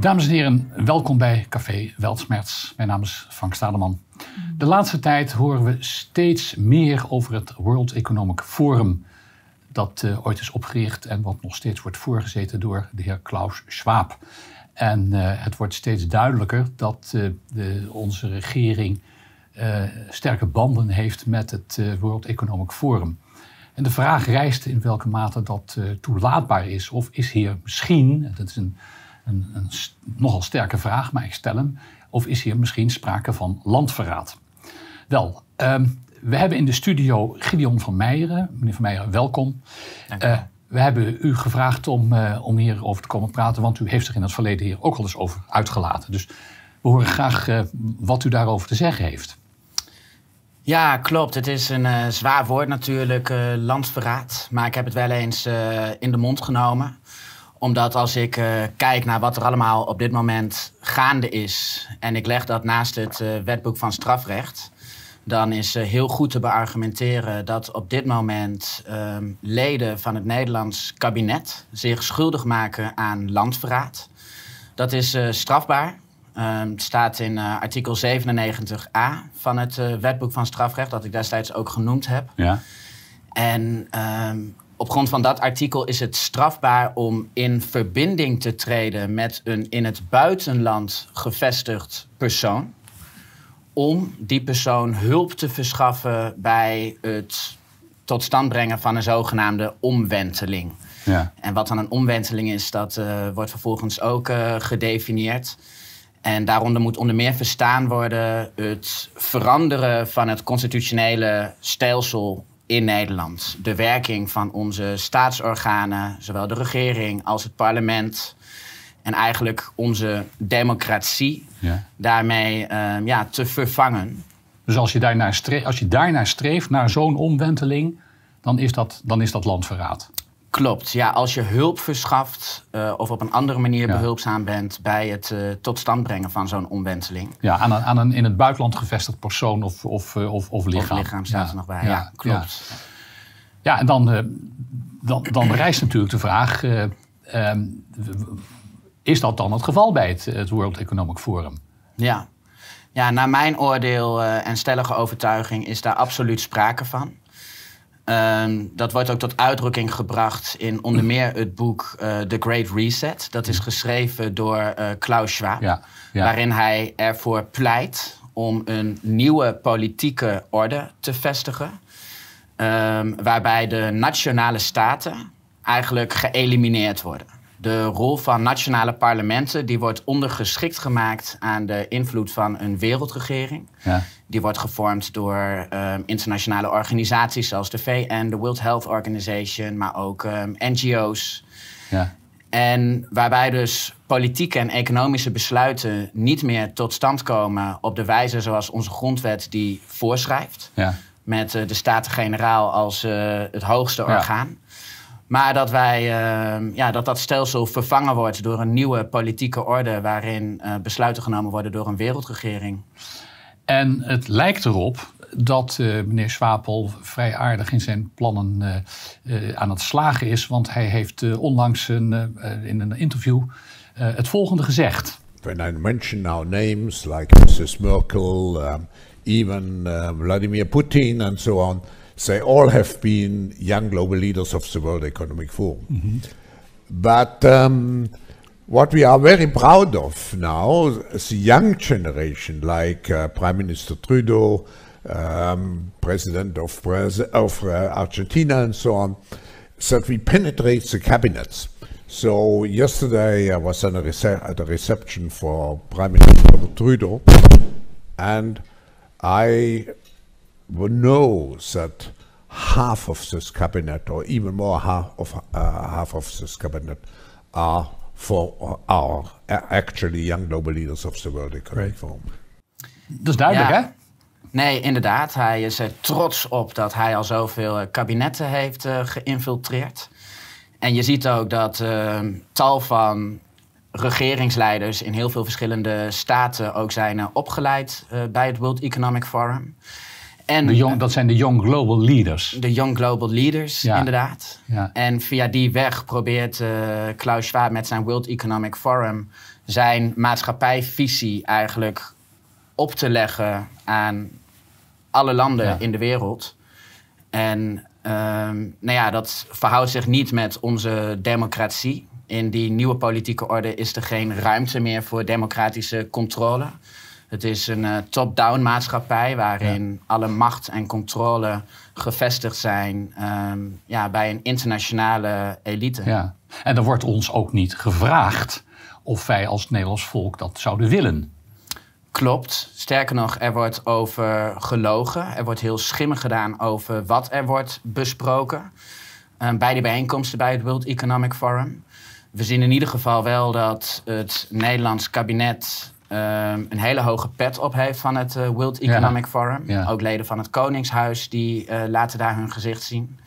Dames en heren, welkom bij Café Weltsmerts. Mijn naam is Frank Stademan. De laatste tijd horen we steeds meer over het World Economic Forum. Dat uh, ooit is opgericht en wat nog steeds wordt voorgezeten door de heer Klaus Schwab. En uh, het wordt steeds duidelijker dat uh, de, onze regering sterke banden heeft met het World Economic Forum. En de vraag rijst in welke mate dat toelaatbaar is. Of is hier misschien, dat is een een, een nogal sterke vraag, maar ik stel hem. Of is hier misschien sprake van landverraad? Wel, ehm, we hebben in de studio Gideon van Meijeren. Meneer van Meijeren, welkom. Uh, we hebben u gevraagd om, uh, om hierover te komen praten, want u heeft zich in het verleden hier ook al eens over uitgelaten. Dus we horen graag uh, wat u daarover te zeggen heeft. Ja, klopt. Het is een zwaar woord natuurlijk, landverraad. Maar ik heb het wel eens in de mond genomen omdat als ik uh, kijk naar wat er allemaal op dit moment gaande is. en ik leg dat naast het uh, wetboek van strafrecht. dan is uh, heel goed te beargumenteren dat op dit moment ehm, leden van het Nederlands kabinet. zich schuldig maken aan landverraad. Dat is strafbaar. Um, het staat in artikel 97a van het wetboek van strafrecht. dat ik destijds ook genoemd heb. Ja. En um, op grond van dat artikel is het strafbaar om in verbinding te treden met een in het buitenland gevestigd persoon. Om die persoon hulp te verschaffen bij het tot stand brengen van een zogenaamde omwenteling. Ja. En wat dan een omwenteling is, dat uh, wordt vervolgens ook uh, gedefinieerd. En daaronder moet onder meer verstaan worden het veranderen van het constitutionele stelsel in Nederland. De werking van onze staatsorganen, zowel de regering als het parlement. En eigenlijk onze democratie ja. daarmee uh, ja, te vervangen. Dus als je daarnaar streeft, als je daarnaar streeft, naar zo'n omwenteling, dan is dat, dan is dat landverraad. Klopt, ja. Als je hulp verschaft uh, of op een andere manier behulpzaam bent bij het uh, tot stand brengen van zo'n omwenteling. Ja, aan een, aan een in het buitenland gevestigd persoon of, of, uh, of, of lichaam. Of lichaam staat ja. er nog bij, ja, klopt. Ja, ja en dan, dan, dan rijst natuurlijk de vraag, ehm, is dat dan het geval bij het, het World Economic Forum? Ja. ja, naar mijn oordeel en stellige overtuiging is daar absoluut sprake van. Um, dat wordt ook tot uitdrukking gebracht in onder meer het boek uh, The Great Reset. Dat is geschreven door uh, Klaus Schwab. Ja, ja. Waarin hij ervoor pleit om een nieuwe politieke orde te vestigen. Um, waarbij de nationale staten eigenlijk geëlimineerd worden. De rol van nationale parlementen die wordt ondergeschikt gemaakt aan de invloed van een wereldregering. Ja. Die wordt gevormd door um, internationale organisaties zoals de VN, de World Health Organization, maar ook um, ehm, NGO's. Ja. En waarbij dus politieke en economische besluiten niet meer tot stand komen op de wijze zoals onze grondwet die voorschrijft. Ja. Met uh, de Staten-Generaal als uh, het hoogste orgaan. Maar dat, wij, uh, ja, dat dat stelsel vervangen wordt door een nieuwe politieke orde waarin uh, besluiten genomen worden door een wereldregering. En het lijkt erop dat uh, meneer Swapel vrij aardig in zijn plannen aan het slagen is. Want hij heeft onlangs een, in een interview het volgende gezegd. When I mention now names like Mrs. Merkel, um, even Vladimir Putin and so on... They all have been young global leaders of the World Economic Forum. Mm -hmm. But um, what we are very proud of now is the young generation, like uh, Prime Minister Trudeau, um, President of, of uh, Argentina, and so on, that we penetrate the cabinets. So yesterday I was at a reception for Prime Minister Trudeau, and I know that half of this cabinet, or even more half of uh, half of this cabinet, are for are actually young global leaders of the World Economic Forum. Dat is duidelijk, ja. hè? Nee, inderdaad. Hij is er trots op dat hij al zoveel eh, kabinetten heeft uh, geïnfiltreerd. En je ziet ook dat uh, tal van regeringsleiders in heel veel verschillende staten ook zijn opgeleid bij het World Economic Forum. En, de young, dat zijn de Young Global Leaders. De Young Global Leaders, inderdaad. Ja. En via die weg probeert uh, Klaus Schwab met zijn World Economic Forum zijn maatschappijvisie eigenlijk op te leggen aan alle landen in de wereld. En ehm, nou ja, dat verhoudt zich niet met onze democratie. In die nieuwe politieke orde is er geen ruimte meer voor democratische controle. Het is een uh, top-down maatschappij waarin alle macht en controle gevestigd zijn um, ja, bij een internationale elite. Ja. En er wordt ons ook niet gevraagd of wij als Nederlands volk dat zouden willen. Klopt. Sterker nog, er wordt over gelogen. Er wordt heel schimmig gedaan over wat er wordt besproken. Um, bij die bijeenkomsten bij het World Economic Forum. We zien in ieder geval wel dat het Nederlands kabinet um, een hele hoge pet op heeft van het uh, World Economic Forum. Ja. Ook leden van het Koningshuis die uh, laten daar hun gezicht zien.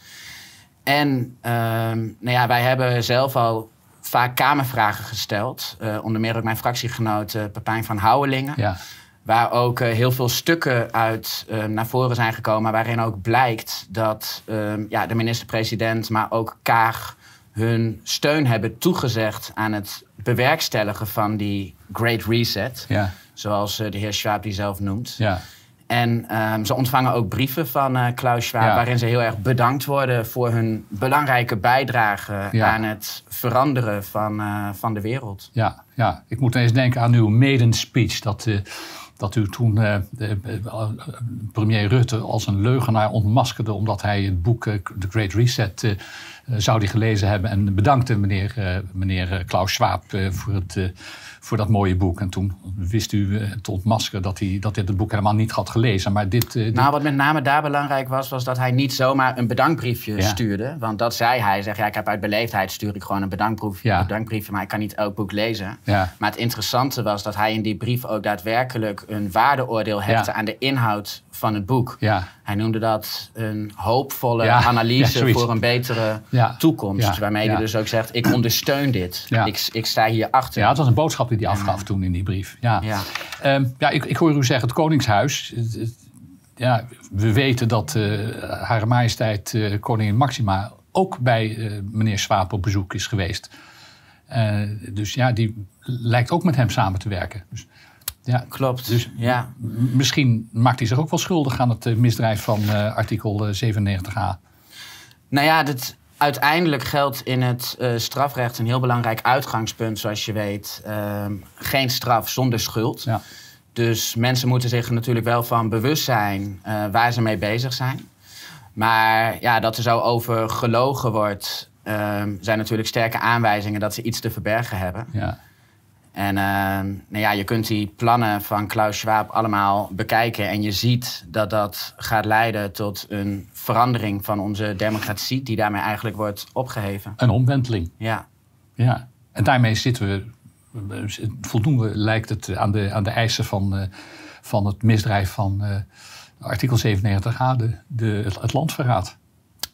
En um, nou ja, wij hebben zelf al vaak Kamervragen gesteld. Uh, onder meer ook mijn fractiegenoot Pepijn van Houwelingen. Ja. Waar ook heel veel stukken uit naar voren zijn gekomen. Waarin ook blijkt dat um, ja, de minister-president, maar ook Kaag hun steun hebben toegezegd aan het bewerkstelligen van die Great Reset. Ja. Zoals uh, de heer Schwab die zelf noemt. Ja. En um, ze ontvangen ook brieven van uh, Klaus Schwab, ja. waarin ze heel erg bedankt worden voor hun belangrijke bijdrage ja. aan het veranderen van, uh, van de wereld. Ja, ja, ik moet eens denken aan uw maiden speech. Dat, dat u toen de, premier Rutte als een leugenaar ontmaskerde omdat hij het boek The Great Reset eh, zou die gelezen hebben en bedankte meneer, eh, meneer Klaus Schwab eh, voor, het, voor dat mooie boek. En toen wist u te ontmaskeren dat hij, dat dit het boek helemaal niet had gelezen. Maar dit, dit... Nou, wat met name daar belangrijk was, was dat hij niet zomaar een bedankbriefje stuurde. Want dat zei hij. Zeg, ja, ik heb uit beleefdheid stuur ik gewoon een bedankbriefje, ja. bedankbriefje maar ik kan niet elk boek lezen. Ja. Maar het interessante was dat hij in die brief ook daadwerkelijk een waardeoordeel hechtte aan de inhoud van het boek. Ja. Hij noemde dat een hoopvolle analyse voor een betere toekomst. Waarmee hij dus ook zegt, ik ondersteun dit. Ik, ik sta hier achter. Ja, het was een boodschap die hij afgaf toen in die brief. Ja, ja. Um, ja ik, ik hoor u zeggen, het Koningshuis... Ja, we weten dat uh, Hare Majesteit uh, Koningin Maxima ook bij uh, meneer Swaap op bezoek is geweest. dus ja, die lijkt ook met hem samen te werken. Dus, ja, klopt. Dus ja. misschien maakt hij zich ook wel schuldig aan het misdrijf van uh, artikel 97a. Nou ja, dat, uiteindelijk geldt in het uh, strafrecht een heel belangrijk uitgangspunt, zoals je weet. Uh, geen straf zonder schuld. Ja. Dus mensen moeten zich natuurlijk wel van bewust zijn waar ze mee bezig zijn. Maar ja, dat er zo over gelogen wordt, ehm, zijn natuurlijk sterke aanwijzingen dat ze iets te verbergen hebben. Ja. En uh, nou ja, je kunt die plannen van Klaus Schwab allemaal bekijken. En je ziet dat dat gaat leiden tot een verandering van onze democratie, die daarmee eigenlijk wordt opgeheven. Een omwenteling. Ja. Ja. En daarmee zitten we, voldoen we, lijkt het, aan de, aan de eisen van, uh, van het misdrijf van uh, artikel 97a, de, de, het landverraad.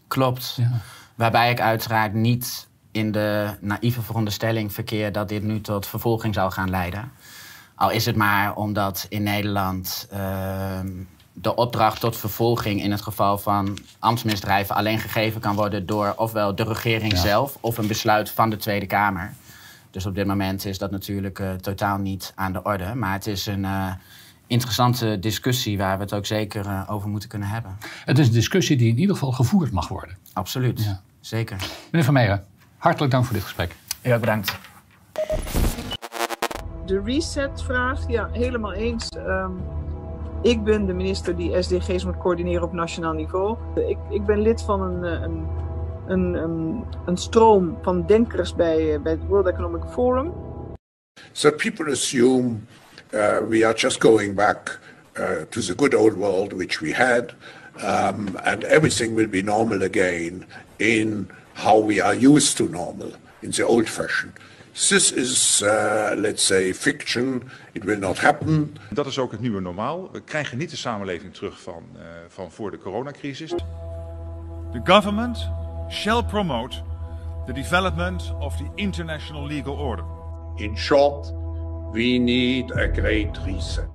Klopt. Ja. Waarbij ik uiteraard niet in de naïeve veronderstelling verkeer dat dit nu tot vervolging zou gaan leiden. Al is het maar omdat in Nederland uh, de opdracht tot vervolging in het geval van ambtsmisdrijven alleen gegeven kan worden door ofwel de regering zelf of een besluit van de Tweede Kamer. Dus op dit moment is dat natuurlijk uh, totaal niet aan de orde. Maar het is een uh, interessante discussie waar we het ook zeker uh, over moeten kunnen hebben. Het is een discussie die in ieder geval gevoerd mag worden. Absoluut, ja. zeker. Meneer Van Meijeren, Hartelijk dank voor dit gesprek. Ja, bedankt. De reset-vraag, ja, helemaal eens. Um, ik ben de minister die SDG's moet coördineren op nationaal niveau. Ik, ik ben lid van een, eh, een, een, een, een stroom van denkers bij, eh, bij het World Economic Forum. So people assume uh, we are just going back uh, to the good old world which we had, um, and everything will be normal again in how we are used to normal in the old fashion. This is, uh, let's say, fiction. It will not happen. Dat is ook het nieuwe normaal. We krijgen niet de samenleving terug van, uh, van voor de coronacrisis. The government shall promote the development of the international legal order. In short, we need a great reset.